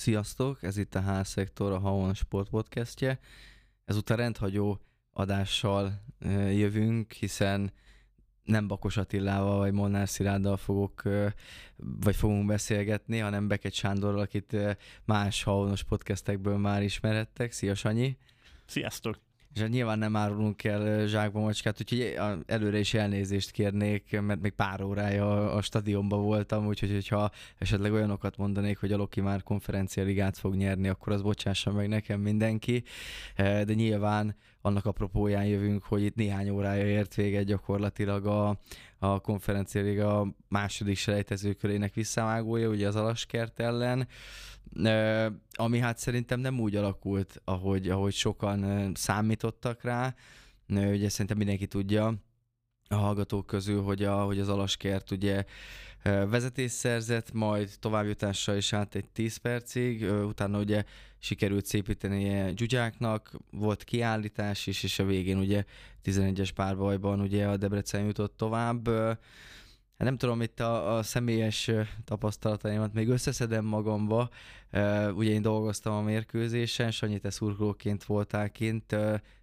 Sziasztok, ez itt a H-szektor, a Haon Sport Podcastje. Ezúttal rendhagyó adással jövünk, hiszen nem Bakos Attilával vagy Molnár Sziláddal fogok, vagy fogunk beszélgetni, hanem Beket Sándorral, akit más Haonos podcastekből már ismerettek. Szia Sanyi! Sziasztok! És hát nyilván nem árulunk el zsákba macskát, úgyhogy előre is elnézést kérnék, mert még pár órája a stadionban voltam, úgyhogy hogyha esetleg olyanokat mondanék, hogy a Loki már konferencia ligát fog nyerni, akkor az bocsássa meg nekem mindenki. De nyilván annak apropóján jövünk, hogy itt néhány órája ért véget gyakorlatilag a, a konferencia liga második selejtezőkörének visszavágója, ugye az Alaskert ellen ami hát szerintem nem úgy alakult, ahogy, ahogy sokan számítottak rá. Ugye szerintem mindenki tudja a hallgatók közül, hogy, a, hogy az Alaskert ugye vezetés szerzett, majd továbbjutással is állt egy 10 percig, utána ugye sikerült szépíteni Gyugyáknak, volt kiállítás is, és a végén ugye 11-es párbajban ugye a Debrecen jutott tovább. Hát nem tudom, itt a, a személyes tapasztalataimat még összeszedem magamba. Ugye én dolgoztam a mérkőzésen, Sanyi, te szurkolóként voltál kint.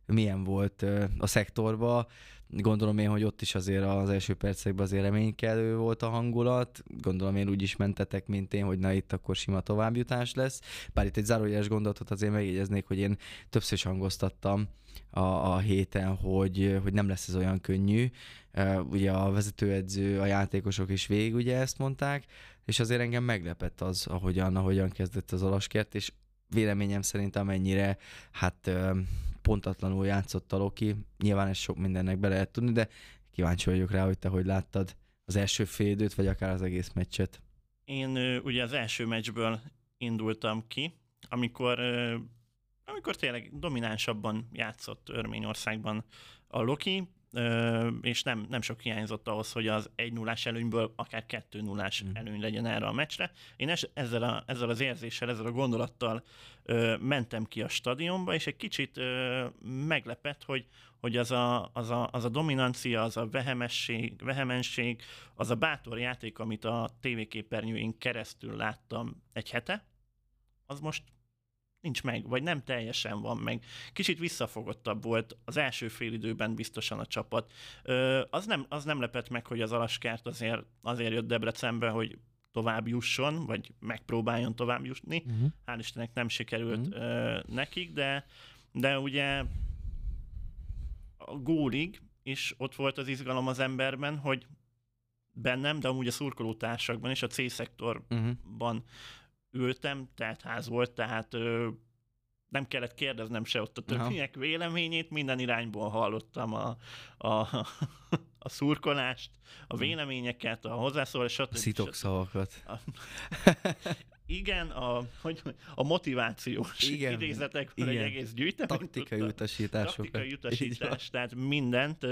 Milyen volt a szektorban? Gondolom én, hogy ott is azért az első percekben azért reménykelő volt a hangulat. Gondolom én úgy is mentetek, mint én, hogy na itt akkor sima továbbjutás lesz. Bár itt egy zárójeles gondolatot azért megjegyeznék, hogy én többször is hangoztattam a, a héten, hogy, hogy nem lesz ez olyan könnyű. Ugye a vezetőedző, a játékosok is végig ugye ezt mondták, és azért engem meglepett az, ahogyan, ahogyan kezdett az alaskert, és véleményem szerint amennyire hát pontatlanul játszott a Loki. Nyilván ez sok mindennek be lehet tudni, de kíváncsi vagyok rá, hogy te hogy láttad az első fél időt, vagy akár az egész meccset. Én ugye az első meccsből indultam ki, amikor, amikor tényleg dominánsabban játszott Örményországban a Loki, és nem, nem sok hiányzott ahhoz, hogy az 1 0 előnyből akár 2 0 mm. előny legyen erre a meccsre. Én es, ezzel, a, ezzel az érzéssel, ezzel a gondolattal ö, mentem ki a stadionba, és egy kicsit ö, meglepett, hogy, hogy az a, az, a, az a dominancia, az a vehemesség, vehemenség, az a bátor játék, amit a tévéképernyőink keresztül láttam egy hete, az most nincs meg, vagy nem teljesen van meg. Kicsit visszafogottabb volt az első fél időben biztosan a csapat. Ö, az, nem, az nem lepett meg, hogy az Alaskárt azért, azért jött Debrecenbe, hogy tovább jusson, vagy megpróbáljon tovább jutni. Uh-huh. Hál' Istennek nem sikerült uh-huh. ö, nekik, de, de ugye a gólig is ott volt az izgalom az emberben, hogy bennem, de amúgy a szurkolótársakban és a C-szektorban uh-huh ültem, tehát ház volt, tehát ö, nem kellett kérdeznem se ott a többiek Aha. véleményét, minden irányból hallottam a, a, a szurkolást, a hm. véleményeket, a hozzászólást, stb. Szitok szavakat. A, igen, a, hogy, a motivációs igen, idézetekből igen. egy egész gyűjtemény. Taktikai utasításokat. Taktikai utasítás, tehát mindent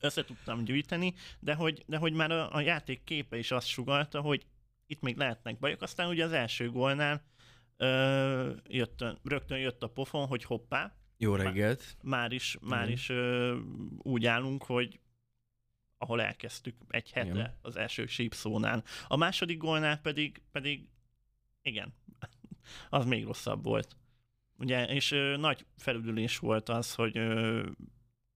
össze tudtam gyűjteni, de hogy, de hogy már a, a játék képe is azt sugalta, hogy itt még lehetnek bajok. Aztán ugye az első gólnál ö, jött, rögtön jött a pofon, hogy hoppá. Jó reggelt. Már, már is, már mm. is ö, úgy állunk, hogy ahol elkezdtük egy hete Igen. az első sípszónál. A második gólnál pedig, pedig igen, az még rosszabb volt. Ugye, és ö, nagy felüdülés volt az, hogy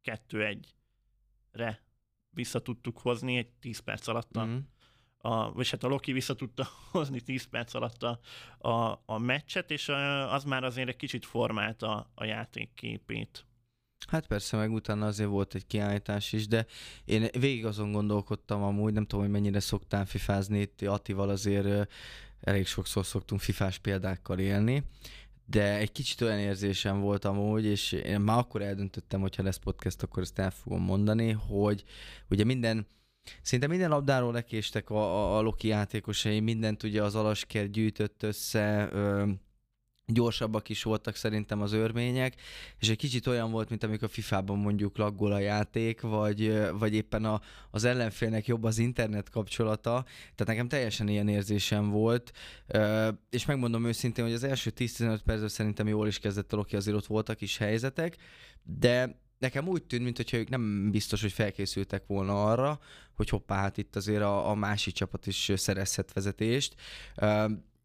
kettő-egyre vissza tudtuk hozni egy 10 perc alatt a, mm a, vagy hát a Loki vissza tudta hozni 10 perc alatt a, a, a meccset, és az már azért egy kicsit formálta a játék képét. Hát persze, meg utána azért volt egy kiállítás is, de én végig azon gondolkodtam amúgy, nem tudom, hogy mennyire szoktál fifázni, itt Attival azért elég sokszor szoktunk fifás példákkal élni, de egy kicsit olyan érzésem volt amúgy, és én már akkor eldöntöttem, hogy ha lesz podcast, akkor ezt el fogom mondani, hogy ugye minden Szinte minden labdáról lekéstek a, a, a Loki játékosai, mindent ugye az Alasker gyűjtött össze, ö, gyorsabbak is voltak szerintem az örmények, és egy kicsit olyan volt, mint amikor FIFA-ban mondjuk laggol a játék, vagy, vagy éppen a, az ellenfélnek jobb az internet kapcsolata, tehát nekem teljesen ilyen érzésem volt, és megmondom őszintén, hogy az első 10-15 percben szerintem jól is kezdett a Loki, azért ott voltak is helyzetek, de nekem úgy tűnt, mintha ők nem biztos, hogy felkészültek volna arra, hogy hoppá, hát itt azért a, a másik csapat is szerezhet vezetést.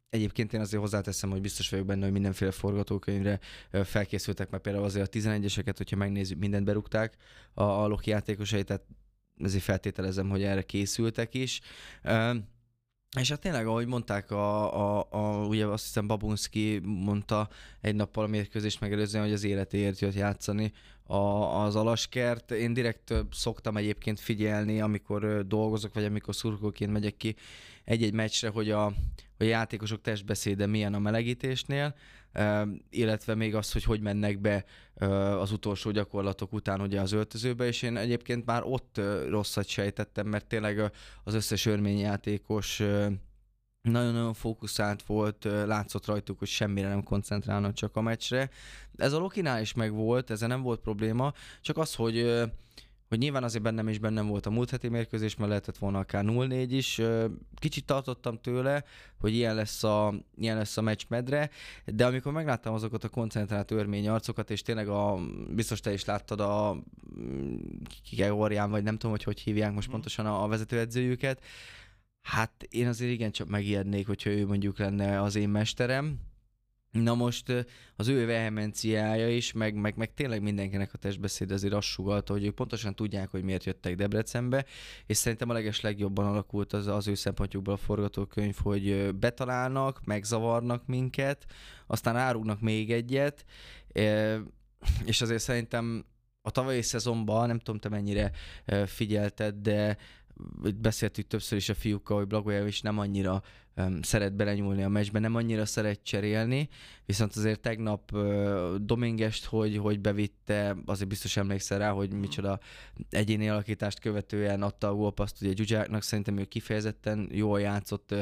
Egyébként én azért hozzáteszem, hogy biztos vagyok benne, hogy mindenféle forgatókönyvre felkészültek, mert például azért a 11-eseket, hogyha megnézzük, mindent berúgták a, a Loki játékosai, tehát ezért feltételezem, hogy erre készültek is. És hát tényleg, ahogy mondták, a, a, a, ugye azt hiszem Babunski mondta egy nappal a mérkőzést megelőzően, hogy az életéért jött játszani a, az alaskert. Én direkt szoktam egyébként figyelni, amikor dolgozok, vagy amikor szurkolóként megyek ki egy-egy meccsre, hogy a, a játékosok testbeszéde milyen a melegítésnél, illetve még az, hogy hogy mennek be az utolsó gyakorlatok után ugye az öltözőbe, és én egyébként már ott rosszat sejtettem, mert tényleg az összes örményjátékos nagyon-nagyon fókuszált volt, látszott rajtuk, hogy semmire nem koncentrálnak csak a meccsre. Ez a Lokinál is meg volt, ezzel nem volt probléma, csak az, hogy hogy nyilván azért bennem is bennem volt a múlt heti mérkőzés, mert lehetett volna akár 0-4 is. Kicsit tartottam tőle, hogy ilyen lesz a, ilyen lesz a meccs medre, de amikor megláttam azokat a koncentrált örmény arcokat, és tényleg a, biztos te is láttad a Georgián, vagy nem tudom, hogy hogy hívják most mm. pontosan a, a vezetőedzőjüket, hát én azért igencsak megijednék, hogyha ő mondjuk lenne az én mesterem, Na most az ő vehemenciája is, meg, meg, meg tényleg mindenkinek a testbeszéd azért azt sugalta, hogy ők pontosan tudják, hogy miért jöttek Debrecenbe, és szerintem a leges legjobban alakult az, az ő szempontjukból a forgatókönyv, hogy betalálnak, megzavarnak minket, aztán árulnak még egyet, és azért szerintem a tavalyi szezonban, nem tudom te mennyire figyelted, de beszéltük többször is a fiúkkal, hogy Blagojevic nem annyira szeret belenyúlni a meccsbe, nem annyira szeret cserélni, viszont azért tegnap uh, Domingest, hogy, hogy bevitte, azért biztos emlékszel rá, hogy micsoda egyéni alakítást követően adta a gólpaszt ugye Gyugyáknak, szerintem ő kifejezetten jól játszott,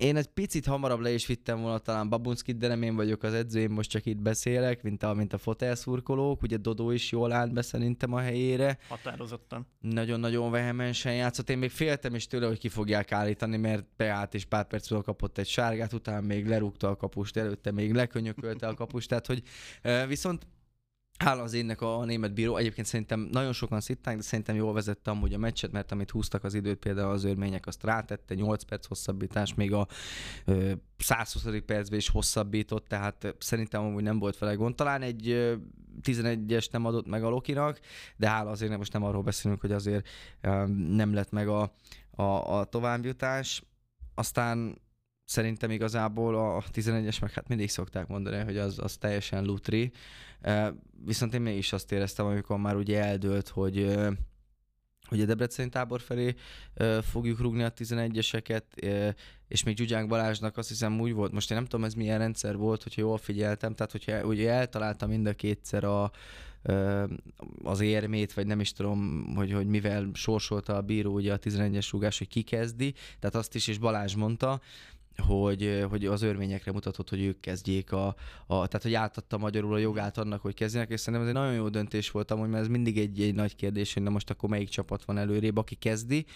én egy picit hamarabb le is vittem volna talán Babunskit, de nem én vagyok az edző, én most csak itt beszélek, mint a, mint a fotelszurkolók. Ugye Dodó is jól állt be szerintem a helyére. Határozottan. Nagyon-nagyon vehemensen játszott. Én még féltem is tőle, hogy ki fogják állítani, mert beállt és pár perc kapott egy sárgát, utána még lerúgta a kapust, előtte még lekönyökölte a kapust. Tehát, hogy viszont Hála az énnek a, német bíró. Egyébként szerintem nagyon sokan szitták, de szerintem jól vezette amúgy a meccset, mert amit húztak az időt, például az őrmények, azt rátette, 8 perc hosszabbítás, még a ö, 120. percben is hosszabbított, tehát szerintem amúgy nem volt vele gond. Talán egy ö, 11-es nem adott meg a Lokinak, de hála azért most nem arról beszélünk, hogy azért nem lett meg a, a, a továbbjutás. Aztán szerintem igazából a 11-es, meg hát mindig szokták mondani, hogy az, az teljesen lutri. Viszont én mégis azt éreztem, amikor már ugye eldőlt, hogy hogy a Debreceni tábor felé fogjuk rúgni a 11-eseket, és még Gyugyánk Balázsnak azt hiszem úgy volt, most én nem tudom ez milyen rendszer volt, hogyha jól figyeltem, tehát hogyha ugye eltaláltam mind a kétszer a, az érmét, vagy nem is tudom, hogy, hogy mivel sorsolta a bíró ugye a 11-es rúgás, hogy ki kezdi, tehát azt is, és Balázs mondta, hogy, hogy az örvényekre mutatott, hogy ők kezdjék a, a, tehát hogy átadta magyarul a jogát annak, hogy kezdjenek, és szerintem ez egy nagyon jó döntés volt amúgy, mert ez mindig egy, egy nagy kérdés, hogy na most akkor melyik csapat van előrébb, aki kezdi,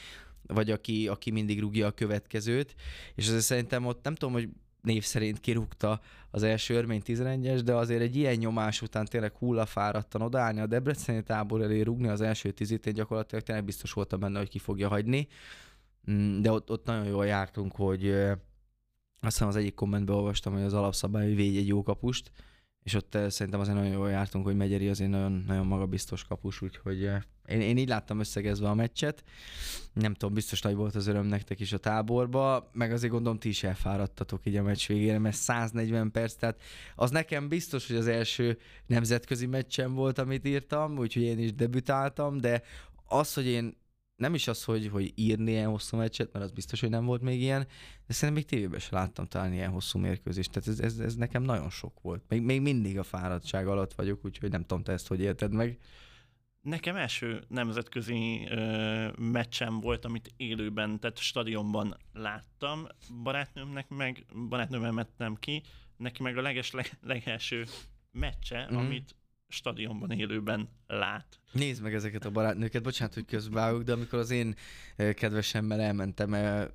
vagy aki, aki mindig rúgja a következőt, és azért szerintem ott nem tudom, hogy név szerint kirúgta az első örmény 11-es, de azért egy ilyen nyomás után tényleg hullafáradtan odaállni a Debreceni tábor elé rúgni az első tizit, én gyakorlatilag tényleg biztos voltam benne, hogy ki fogja hagyni, mm, de ott, ott nagyon jól jártunk, hogy aztán az egyik kommentben olvastam, hogy az alapszabály, hogy védj egy jó kapust, és ott eh, szerintem azért nagyon jól jártunk, hogy Megyeri azért nagyon, nagyon magabiztos kapus, úgyhogy eh, én, én így láttam összegezve a meccset. Nem tudom, biztos nagy volt az öröm nektek is a táborba, meg azért gondolom ti is elfáradtatok így a meccs végére, mert 140 perc, tehát az nekem biztos, hogy az első nemzetközi meccsem volt, amit írtam, úgyhogy én is debütáltam, de az, hogy én nem is az, hogy, hogy írni ilyen hosszú meccset, mert az biztos, hogy nem volt még ilyen, de szerintem még tévében sem láttam talán ilyen hosszú mérkőzést. Tehát ez, ez, ez nekem nagyon sok volt. Még, még mindig a fáradtság alatt vagyok, úgyhogy nem tudom, te ezt hogy élted meg. Nekem első nemzetközi ö, meccsem volt, amit élőben, tehát stadionban láttam. Barátnőmnek meg, barátnőmmel mettem ki, neki meg a leges leg, legelső meccse, mm. amit stadionban élőben lát. Nézd meg ezeket a barátnőket, bocsánat, hogy közbállok, de amikor az én eh, kedvesemmel elmentem eh,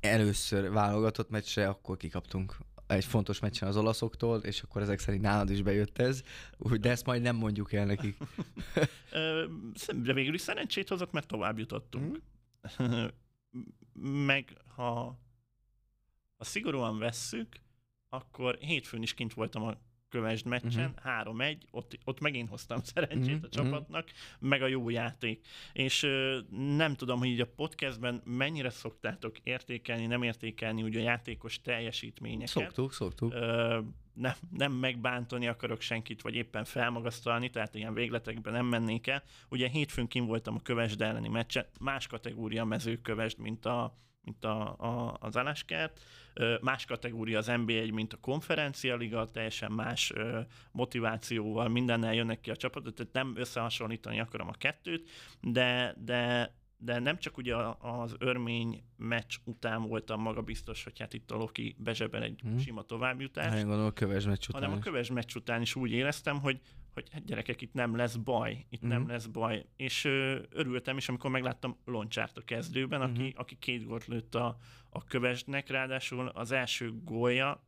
először válogatott meccsre, akkor kikaptunk egy fontos meccsen az olaszoktól, és akkor ezek szerint nálad is bejött ez, de ezt majd nem mondjuk el nekik. de végül is szerencsét hozott, mert tovább jutottunk. Mm. Meg ha ha szigorúan vesszük, akkor hétfőn is kint voltam a kövesd meccsen, uh-huh. 3-1, ott, ott megint hoztam szerencsét uh-huh. a csapatnak, meg a jó játék. És ö, nem tudom, hogy így a podcastben mennyire szoktátok értékelni, nem értékelni ugye a játékos teljesítményeket. Szoktuk, szoktuk. Ö, nem, nem megbántani akarok senkit, vagy éppen felmagasztalni, tehát ilyen végletekben nem mennék el. Ugye hétfőn kim voltam a kövesd elleni meccsen, más kategória mezőkövesd, mint a mint a, a, az Alaskert. Más kategória az NBA, mint a konferencia liga, teljesen más motivációval, mindennel jönnek ki a csapatok, tehát nem összehasonlítani akarom a kettőt, de, de de nem csak ugye az örmény meccs után voltam magabiztos, hogy hát itt a Loki bezsebel egy hmm. sima továbbjutást. Hát, gondolom a köves meccs után Hanem a köves meccs után is úgy éreztem, hogy hogy hát gyerekek, itt nem lesz baj, itt mm. nem mhm. lesz baj. És ö, örültem is, amikor megláttam Loncsárt a kezdőben, aki, mm. aki két gólt lőtt a, a kövesnek, ráadásul az első gólja,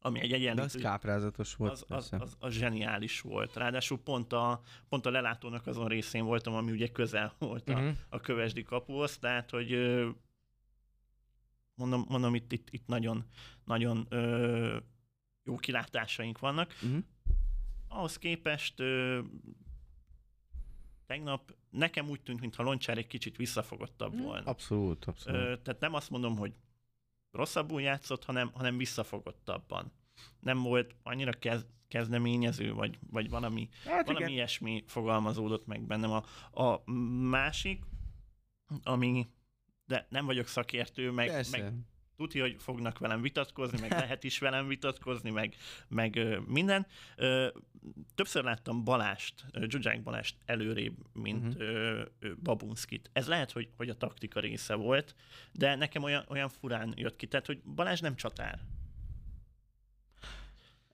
ami egy egyenlítő... De az káprázatos volt, az, az, az, az, zseniális volt. Ráadásul pont a, pont a lelátónak azon részén voltam, ami ugye közel volt a, uh-huh. a kövesdi kapuhoz, tehát, hogy mondom, mondom itt, itt, itt nagyon, nagyon ö, jó kilátásaink vannak. Uh-huh ahhoz képest ö, tegnap nekem úgy tűnt, mintha Loncsár egy kicsit visszafogottabb mm, volna. Abszolút, abszolút. Ö, tehát nem azt mondom, hogy rosszabbul játszott, hanem, hanem visszafogottabban. Nem volt annyira kez, kezdeményező, vagy, vagy valami, hát valami igen. ilyesmi fogalmazódott meg bennem. A, a másik, ami, de nem vagyok szakértő, meg, meg tudja, hogy fognak velem vitatkozni, meg lehet is velem vitatkozni, meg, meg minden. Többször láttam Balást, Zsuzsák Balást előrébb, mint uh-huh. Babunskit. Ez lehet, hogy, hogy a taktika része volt, de nekem olyan, olyan furán jött ki, tehát, hogy Balázs nem csatár.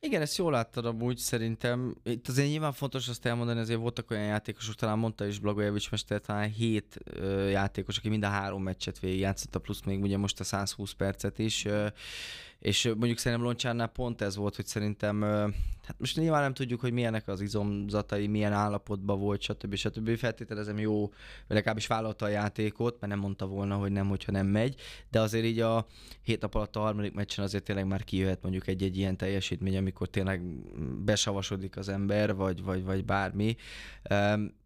Igen, ezt jól láttad amúgy szerintem. Itt azért nyilván fontos azt elmondani, azért voltak olyan játékosok, talán mondta is Blagojevics mester, talán hét ö, játékos, aki mind a három meccset végigjátszotta, plusz még ugye most a 120 percet is. És mondjuk szerintem Loncsárnál pont ez volt, hogy szerintem, hát most nyilván nem tudjuk, hogy milyenek az izomzatai, milyen állapotban volt, stb. stb. Feltételezem jó, vagy legalábbis vállalta a játékot, mert nem mondta volna, hogy nem, hogyha nem megy, de azért így a hét nap alatt a harmadik meccsen azért tényleg már kijöhet mondjuk egy-egy ilyen teljesítmény, amikor tényleg besavasodik az ember, vagy, vagy, vagy bármi.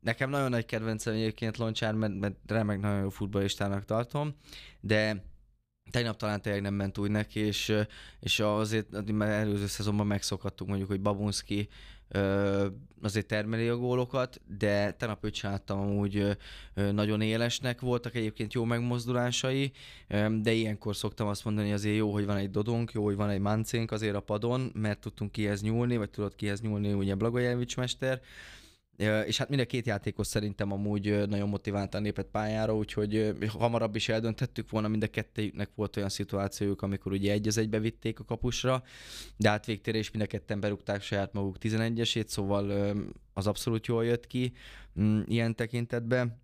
Nekem nagyon nagy kedvencem egyébként Loncsár, mert, mert remek nagyon jó futballistának tartom, de Tegnap talán tényleg nem ment úgy neki, és, és azért már előző szezonban megszokhattuk mondjuk, hogy Babunski azért termeli a gólokat, de tegnap őt csináltam úgy nagyon élesnek, voltak egyébként jó megmozdulásai, de ilyenkor szoktam azt mondani, azért jó, hogy van egy Dodonk, jó, hogy van egy Mancénk azért a padon, mert tudtunk kihez nyúlni, vagy tudott kihez nyúlni ugye Blagojevics mester, és hát mind a két játékos szerintem amúgy nagyon motiváltan lépett pályára, úgyhogy hamarabb is eldöntettük volna, mind a kettőjüknek volt olyan szituációjuk, amikor ugye egy az egybe vitték a kapusra, de hát végtére is mind a ketten berúgták saját maguk 11-esét, szóval az abszolút jól jött ki mm, ilyen tekintetben.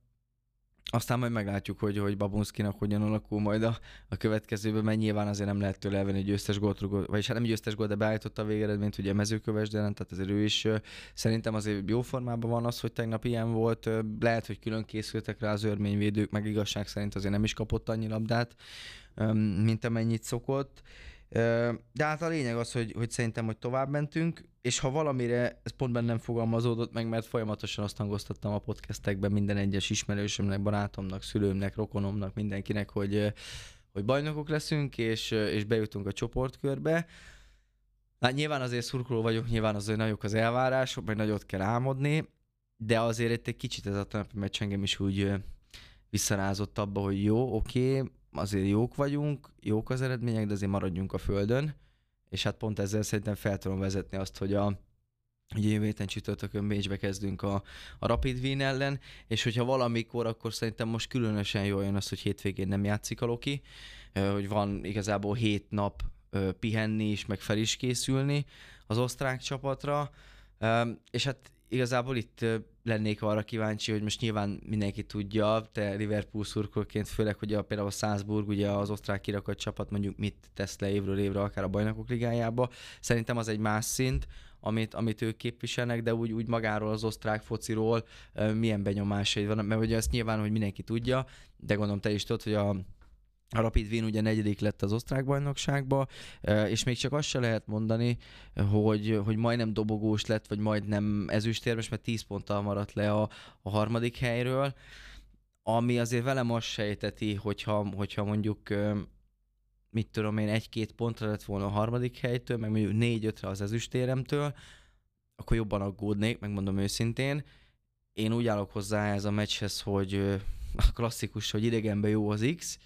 Aztán majd meglátjuk, hogy, hogy Babunskinak hogyan alakul majd a, a következőben, mert nyilván azért nem lehet tőle elvenni, hogy győztes gólt rúgott, vagyis hát nem győztes gólt, de beállította a végeredményt, ugye mezőköves, de nem, tehát azért ő is szerintem azért jó formában van az, hogy tegnap ilyen volt. Lehet, hogy külön készültek rá az örményvédők, meg igazság szerint azért nem is kapott annyi labdát, mint amennyit szokott. De hát a lényeg az, hogy, hogy szerintem, hogy tovább mentünk, és ha valamire, ez pont bennem fogalmazódott meg, mert folyamatosan azt hangoztattam a podcastekben minden egyes ismerősömnek, barátomnak, szülőmnek, rokonomnak, mindenkinek, hogy, hogy bajnokok leszünk, és, és bejutunk a csoportkörbe. Hát nyilván azért szurkoló vagyok, nyilván azért nagyok az elvárások, meg nagyot kell álmodni, de azért itt egy kicsit ez a tenapi meccs engem is úgy visszarázott abba, hogy jó, oké, okay, azért jók vagyunk, jók az eredmények, de azért maradjunk a földön, és hát pont ezzel szerintem fel tudom vezetni azt, hogy a Ugye jövő héten csütörtökön Bécsbe kezdünk a, a Rapid Wien ellen, és hogyha valamikor, akkor szerintem most különösen jól jön az, hogy hétvégén nem játszik a Loki, hogy van igazából hét nap pihenni is, meg fel is készülni az osztrák csapatra, és hát igazából itt lennék arra kíváncsi, hogy most nyilván mindenki tudja, te Liverpool szurkolként, főleg, hogy a, például a Salzburg, ugye az osztrák kirakat csapat mondjuk mit tesz le évről évre, akár a bajnokok ligájába. Szerintem az egy más szint, amit, amit ők képviselnek, de úgy, úgy magáról az osztrák fociról milyen benyomásai van, mert ugye ezt nyilván, hogy mindenki tudja, de gondolom te is tudod, hogy a A Rapid Wien ugye negyedik lett az osztrák bajnokságba, és még csak azt se lehet mondani, hogy, hogy majdnem dobogós lett, vagy majdnem ezüstérmes, mert 10 ponttal maradt le a, a harmadik helyről, ami azért velem azt sejteti, hogyha, hogyha mondjuk mit tudom én, egy-két pontra lett volna a harmadik helytől, meg mondjuk négy-ötre az ezüstéremtől, akkor jobban aggódnék, megmondom őszintén. Én úgy állok hozzá ez a meccshez, hogy a klasszikus, hogy idegenben jó az X,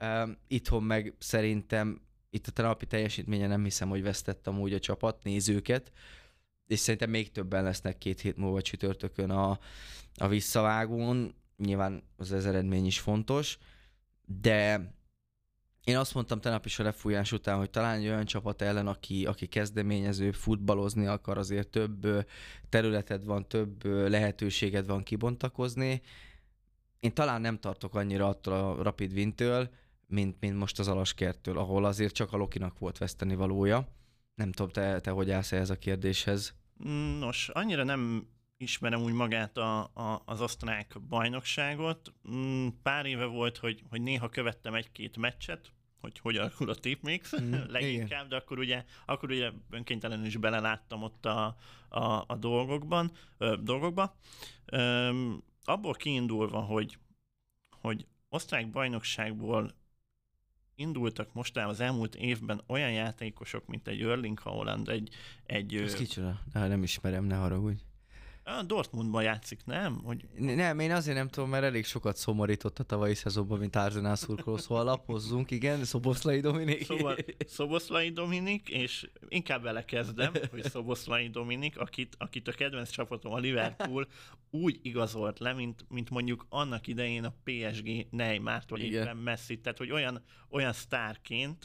Uh, itthon meg szerintem itt a tenapi teljesítménye nem hiszem, hogy vesztettem úgy a csapat, nézőket, és szerintem még többen lesznek két hét múlva csütörtökön a, a visszavágón. Nyilván az ez eredmény is fontos, de én azt mondtam tegnap is a lefújás után, hogy talán egy olyan csapat ellen, aki, aki kezdeményező, futballozni akar, azért több területed van, több lehetőséged van kibontakozni, én talán nem tartok annyira attól a Rapid Wintől, mint, mint most az Alaskertől, ahol azért csak a Lokinak volt veszteni valója. Nem tudom, te, te hogy állsz ez a kérdéshez? Nos, annyira nem ismerem úgy magát a, a, az osztrák bajnokságot. Mm, pár éve volt, hogy, hogy néha követtem egy-két meccset, hogy hogy alakul a tipmix mm, leginkább, igen. de akkor ugye, akkor ugye önkéntelenül is beleláttam ott a, a, a dolgokban, ö, dolgokba. Ö, abból kiindulva, hogy, hogy osztrák bajnokságból indultak mostában az elmúlt évben olyan játékosok, mint egy Erling Haaland, egy... egy Ez kicsoda? Nem ismerem, ne haragudj. A Dortmundban játszik, nem? Hogy... Nem, én azért nem tudom, mert elég sokat szomorított a tavalyi szezonban, mint Arzenál szurkoló, szóval lapozzunk, igen, Szoboszlai Dominik. Szóval Szoboszlai Dominik, és inkább vele kezdem, hogy Szoboszlai Dominik, akit, akit a kedvenc csapatom, a Liverpool úgy igazolt le, mint, mint mondjuk annak idején a PSG Neymar, vagy igen. éppen Messi, tehát hogy olyan, olyan sztárként,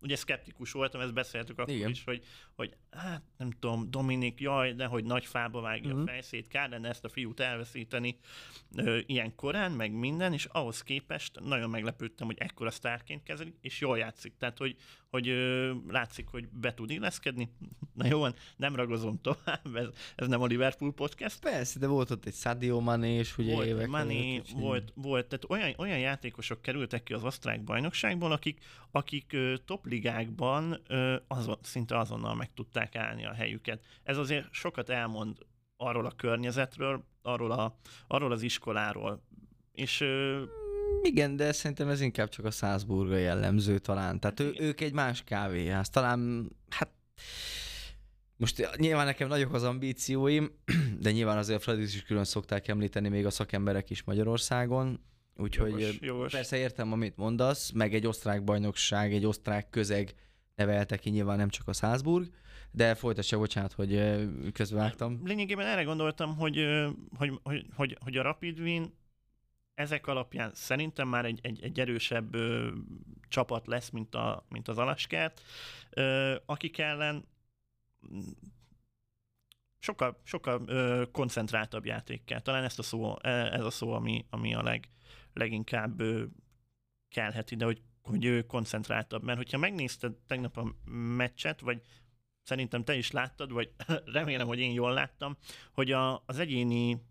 ugye szkeptikus voltam, ezt beszéltük akkor igen. is, hogy, hogy hát nem tudom, Dominik, jaj, nehogy nagy fába vágja uh-huh. Fejszét, kár lenne ezt a fiút elveszíteni ö, ilyen korán, meg minden, és ahhoz képest nagyon meglepődtem, hogy ekkora sztárként kezelik, és jól játszik. Tehát, hogy, hogy ö, látszik, hogy be tud illeszkedni. Na jó, nem ragozom tovább, ez, ez nem a Liverpool podcast. Persze, de volt ott egy Sadio Mané, és ugye volt évek Mané, volt, volt, tehát olyan, olyan játékosok kerültek ki az osztrák bajnokságból, akik, akik ö, topligákban ö, azon, szinte azonnal meg tudták állni a helyüket. Ez azért sokat elmond arról a környezetről, arról, a, arról az iskoláról. És igen, de szerintem ez inkább csak a Salzburga jellemző talán. Tehát ő, ők egy más kávéház. Talán, hát most nyilván nekem nagyok az ambícióim, de nyilván azért Fredis is külön szokták említeni még a szakemberek is Magyarországon. Úgyhogy jogos, jogos. persze értem, amit mondasz, meg egy osztrák bajnokság, egy osztrák közeg nevelte ki nyilván nem csak a Salzburg, de folytassa, bocsánat, hogy közbevágtam. Lényegében erre gondoltam, hogy, hogy, hogy, hogy, hogy a Rapid Wien ezek alapján szerintem már egy, egy, egy erősebb ö, csapat lesz, mint, a, mint az Alaskert, ö, akik ellen sokkal, sokkal ö, koncentráltabb játék kell. Talán ezt a szó, e, ez a szó, ami, ami a leg, leginkább ö, kellhet ide, hogy, hogy ő koncentráltabb. Mert hogyha megnézted tegnap a meccset, vagy szerintem te is láttad, vagy remélem, hogy én jól láttam, hogy a, az egyéni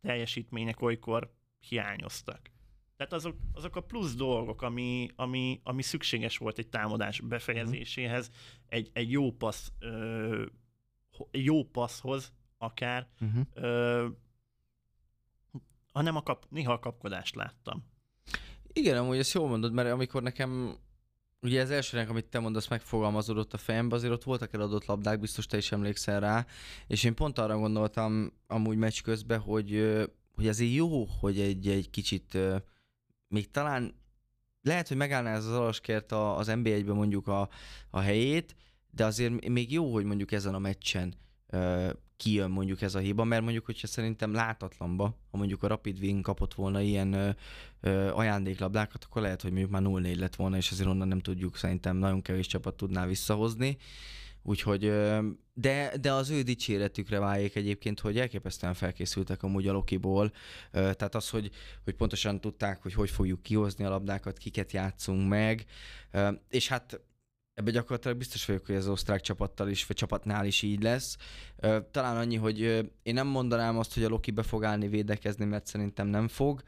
teljesítmények olykor hiányoztak. Tehát azok, azok a plusz dolgok, ami, ami, ami szükséges volt egy támadás befejezéséhez, egy, egy jó passz, ö, jó passzhoz akár, uh-huh. ö, hanem a kap, néha a kapkodást láttam. Igen, amúgy ezt jól mondod, mert amikor nekem Ugye az elsőnek, amit te mondasz, megfogalmazódott a fejembe, azért ott voltak eladott labdák, biztos te is emlékszel rá, és én pont arra gondoltam amúgy meccs közben, hogy, hogy azért jó, hogy egy, egy kicsit még talán lehet, hogy megállná ez az alaskert az NB1-ben mondjuk a, a helyét, de azért még jó, hogy mondjuk ezen a meccsen kijön mondjuk ez a hiba, mert mondjuk, hogyha szerintem látatlanba, ha mondjuk a Rapid Wing kapott volna ilyen ö, ö, ajándéklabdákat, akkor lehet, hogy mondjuk már 0-4 lett volna, és azért onnan nem tudjuk, szerintem nagyon kevés csapat tudná visszahozni. Úgyhogy, ö, de, de az ő dicséretükre váljék egyébként, hogy elképesztően felkészültek amúgy a Lokiból. Ö, tehát az, hogy, hogy pontosan tudták, hogy hogy fogjuk kihozni a labdákat, kiket játszunk meg, ö, és hát Ebben gyakorlatilag biztos vagyok, hogy az osztrák csapattal is, vagy csapatnál is így lesz. Talán annyi, hogy én nem mondanám azt, hogy a Loki be fog állni védekezni, mert szerintem nem fog,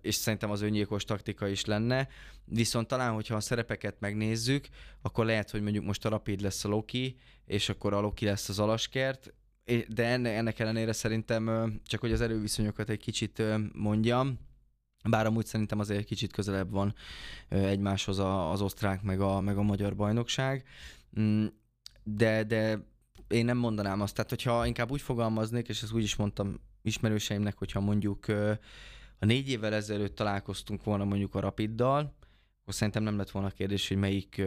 és szerintem az öngyilkos taktika is lenne. Viszont talán, hogyha a szerepeket megnézzük, akkor lehet, hogy mondjuk most a Rapid lesz a Loki, és akkor a Loki lesz az Alaskert, de ennek ellenére szerintem, csak hogy az erőviszonyokat egy kicsit mondjam, bár amúgy szerintem azért egy kicsit közelebb van egymáshoz az osztrák meg a, meg a magyar bajnokság, mm, de, de én nem mondanám azt, tehát hogyha inkább úgy fogalmaznék, és ezt úgy is mondtam ismerőseimnek, hogyha mondjuk a négy évvel ezelőtt találkoztunk volna mondjuk a Rapiddal, akkor szerintem nem lett volna kérdés, hogy melyik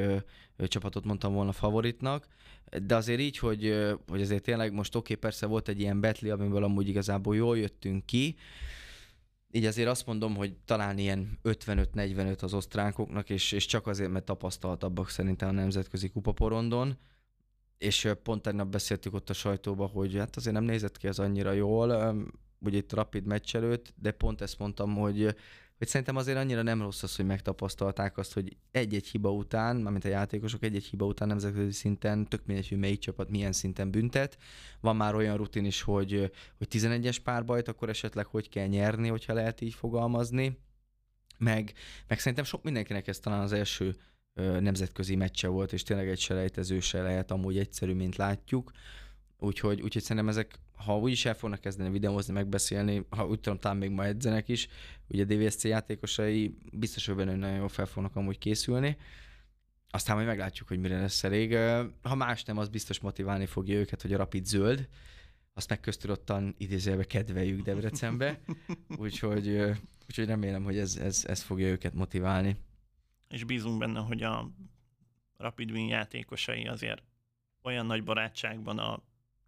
csapatot mondtam volna favoritnak, de azért így, hogy, hogy azért tényleg most oké, okay, persze volt egy ilyen betli, amiből amúgy igazából jól jöttünk ki, így azért azt mondom, hogy talán ilyen 55-45 az osztrákoknak, és, és csak azért, mert tapasztaltabbak szerintem a nemzetközi kupaporondon, és pont tegnap beszéltük ott a sajtóba, hogy hát azért nem nézett ki az annyira jól, ugye itt Rapid meccs előtt, de pont ezt mondtam, hogy hogy szerintem azért annyira nem rossz az, hogy megtapasztalták azt, hogy egy-egy hiba után, mármint a játékosok egy-egy hiba után nemzetközi szinten, tök mindegy, hogy melyik csapat milyen szinten büntet. Van már olyan rutin is, hogy, hogy 11-es párbajt, akkor esetleg hogy kell nyerni, hogyha lehet így fogalmazni. Meg, meg szerintem sok mindenkinek ez talán az első nemzetközi meccse volt, és tényleg egy selejtező se lehet amúgy egyszerű, mint látjuk. Úgyhogy, úgyhogy szerintem ezek, ha úgy is el fognak kezdeni videózni, megbeszélni, ha úgy tudom, talán még ma edzenek is, ugye a DVSC játékosai biztos, hogy benne nagyon jól fel fognak amúgy készülni. Aztán majd meglátjuk, hogy mire lesz elég. Ha más nem, az biztos motiválni fogja őket, hogy a Rapid zöld, azt meg köztudottan idézőjelbe kedveljük Debrecenbe, úgyhogy, úgyhogy remélem, hogy ez, ez, ez fogja őket motiválni. És bízunk benne, hogy a Rapid Win játékosai azért olyan nagy barátságban a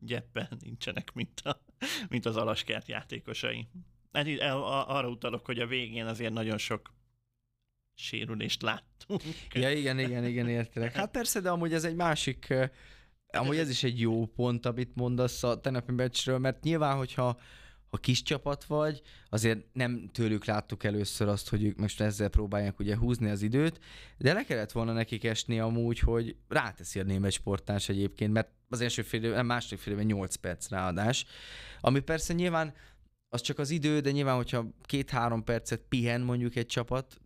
gyeppen nincsenek, mint, a, mint az alaskert játékosai. Hát arra utalok, hogy a végén azért nagyon sok sérülést láttunk. Ja, igen, igen, igen, értelek. Hát persze, de amúgy ez egy másik, amúgy ez is egy jó pont, amit mondasz a tenapi meccsről, mert nyilván, hogyha ha kis csapat vagy, azért nem tőlük láttuk először azt, hogy ők most ezzel próbálják ugye húzni az időt, de le kellett volna nekik esni amúgy, hogy ráteszi a német sporttárs egyébként, mert az első fél évben, második fél évben 8 perc ráadás, ami persze nyilván az csak az idő, de nyilván, hogyha két-három percet pihen mondjuk egy csapat,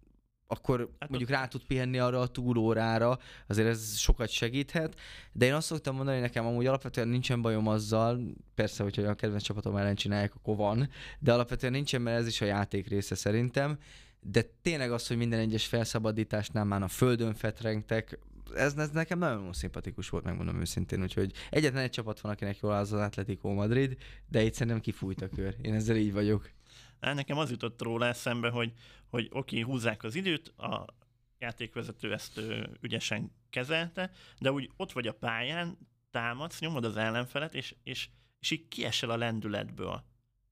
akkor hát mondjuk rá tud pihenni arra a túlórára, azért ez sokat segíthet, de én azt szoktam mondani nekem, amúgy alapvetően nincsen bajom azzal, persze, hogyha a kedvenc csapatom ellen csinálják, akkor van, de alapvetően nincsen, mert ez is a játék része szerintem, de tényleg az, hogy minden egyes felszabadításnál már a földön fetrengtek, ez, ez nekem nagyon szimpatikus volt, megmondom őszintén, úgyhogy egyetlen egy csapat van, akinek jól az az Atletico Madrid, de itt szerintem kifújt a kör. Én ezzel így vagyok. Nekem az jutott róla eszembe, hogy, hogy oké, okay, húzzák az időt, a játékvezető ezt ügyesen kezelte, de úgy ott vagy a pályán, támadsz, nyomod az ellenfelet, és, és, és így kiesel a lendületből.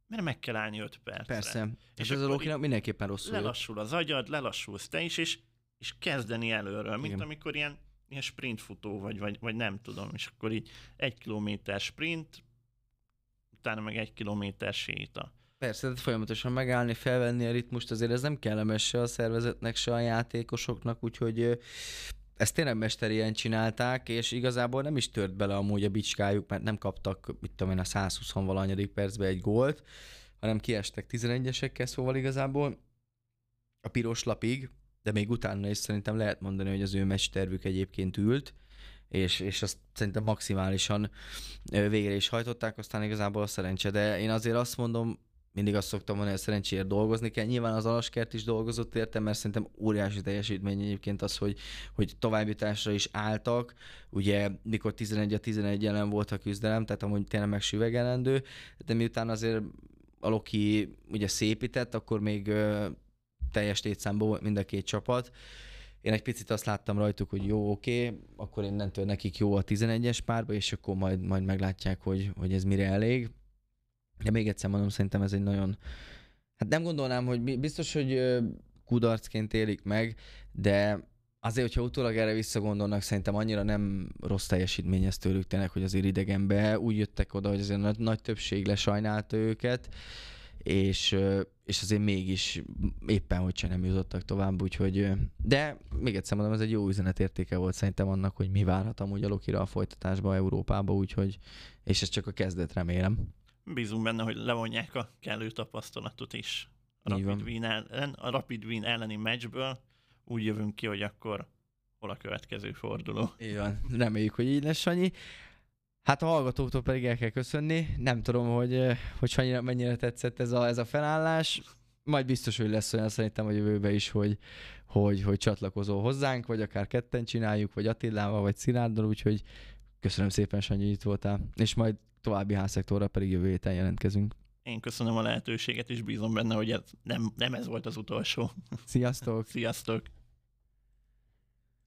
Mert meg kell állni 5 percre. Persze. És ez a Lokinak mindenképpen rosszul Lelassul az agyad, lelassulsz te is, és, és kezdeni előről, mint Igen. amikor ilyen, ilyen sprintfutó vagy, vagy, vagy nem tudom, és akkor így egy kilométer sprint, utána meg egy kilométer séta. Persze, tehát folyamatosan megállni, felvenni a ritmust, azért ez nem kellemes se a szervezetnek, se a játékosoknak, úgyhogy ezt tényleg mesterien csinálták, és igazából nem is tört bele amúgy a bicskájuk, mert nem kaptak, mit tudom én, a 120 valanyadik percbe egy gólt, hanem kiestek 11-esekkel, szóval igazából a piros lapig, de még utána is szerintem lehet mondani, hogy az ő mestervük egyébként ült, és, és azt szerintem maximálisan végre is hajtották, aztán igazából a szerencse. De én azért azt mondom, mindig azt szoktam mondani, hogy szerencsére dolgozni kell. Nyilván az Alaskert is dolgozott érte, mert szerintem óriási teljesítmény egyébként az, hogy, hogy továbbításra is álltak. Ugye mikor 11 a 11 ellen volt a küzdelem, tehát amúgy tényleg megsüvegelendő, de miután azért a Loki ugye szépített, akkor még teljes létszámból volt mind a két csapat. Én egy picit azt láttam rajtuk, hogy jó, oké, okay, akkor innentől nekik jó a 11-es párba, és akkor majd, majd meglátják, hogy, hogy ez mire elég. De még egyszer mondom, szerintem ez egy nagyon... Hát nem gondolnám, hogy biztos, hogy kudarcként élik meg, de azért, hogyha utólag erre visszagondolnak, szerintem annyira nem rossz teljesítmény ez tőlük tényleg, hogy azért idegenbe úgy jöttek oda, hogy azért nagy, nagy többség lesajnálta őket, és, és azért mégis éppen, hogy se nem jutottak tovább, úgyhogy, de még egyszer mondom, ez egy jó üzenetértéke volt szerintem annak, hogy mi várhat amúgy a Lokira a folytatásba Európába, úgyhogy, és ez csak a kezdet remélem. Bízunk benne, hogy levonják a kellő tapasztalatot is a Rapid, Wien ellen, a Rapid Wien elleni meccsből, úgy jövünk ki, hogy akkor hol a következő forduló. Igen, reméljük, hogy így lesz, Sanyi. Hát a hallgatóktól pedig el kell köszönni. Nem tudom, hogy, hogy Sanyi mennyire tetszett ez a, ez a felállás. Majd biztos, hogy lesz olyan szerintem a jövőben is, hogy, hogy, hogy csatlakozol hozzánk, vagy akár ketten csináljuk, vagy Attilával, vagy Szilárdal, úgyhogy köszönöm szépen, Sanyi, hogy itt voltál. És majd további házszektorra pedig jövő héten jelentkezünk. Én köszönöm a lehetőséget, és bízom benne, hogy ez nem, nem ez volt az utolsó. Sziasztok! Sziasztok!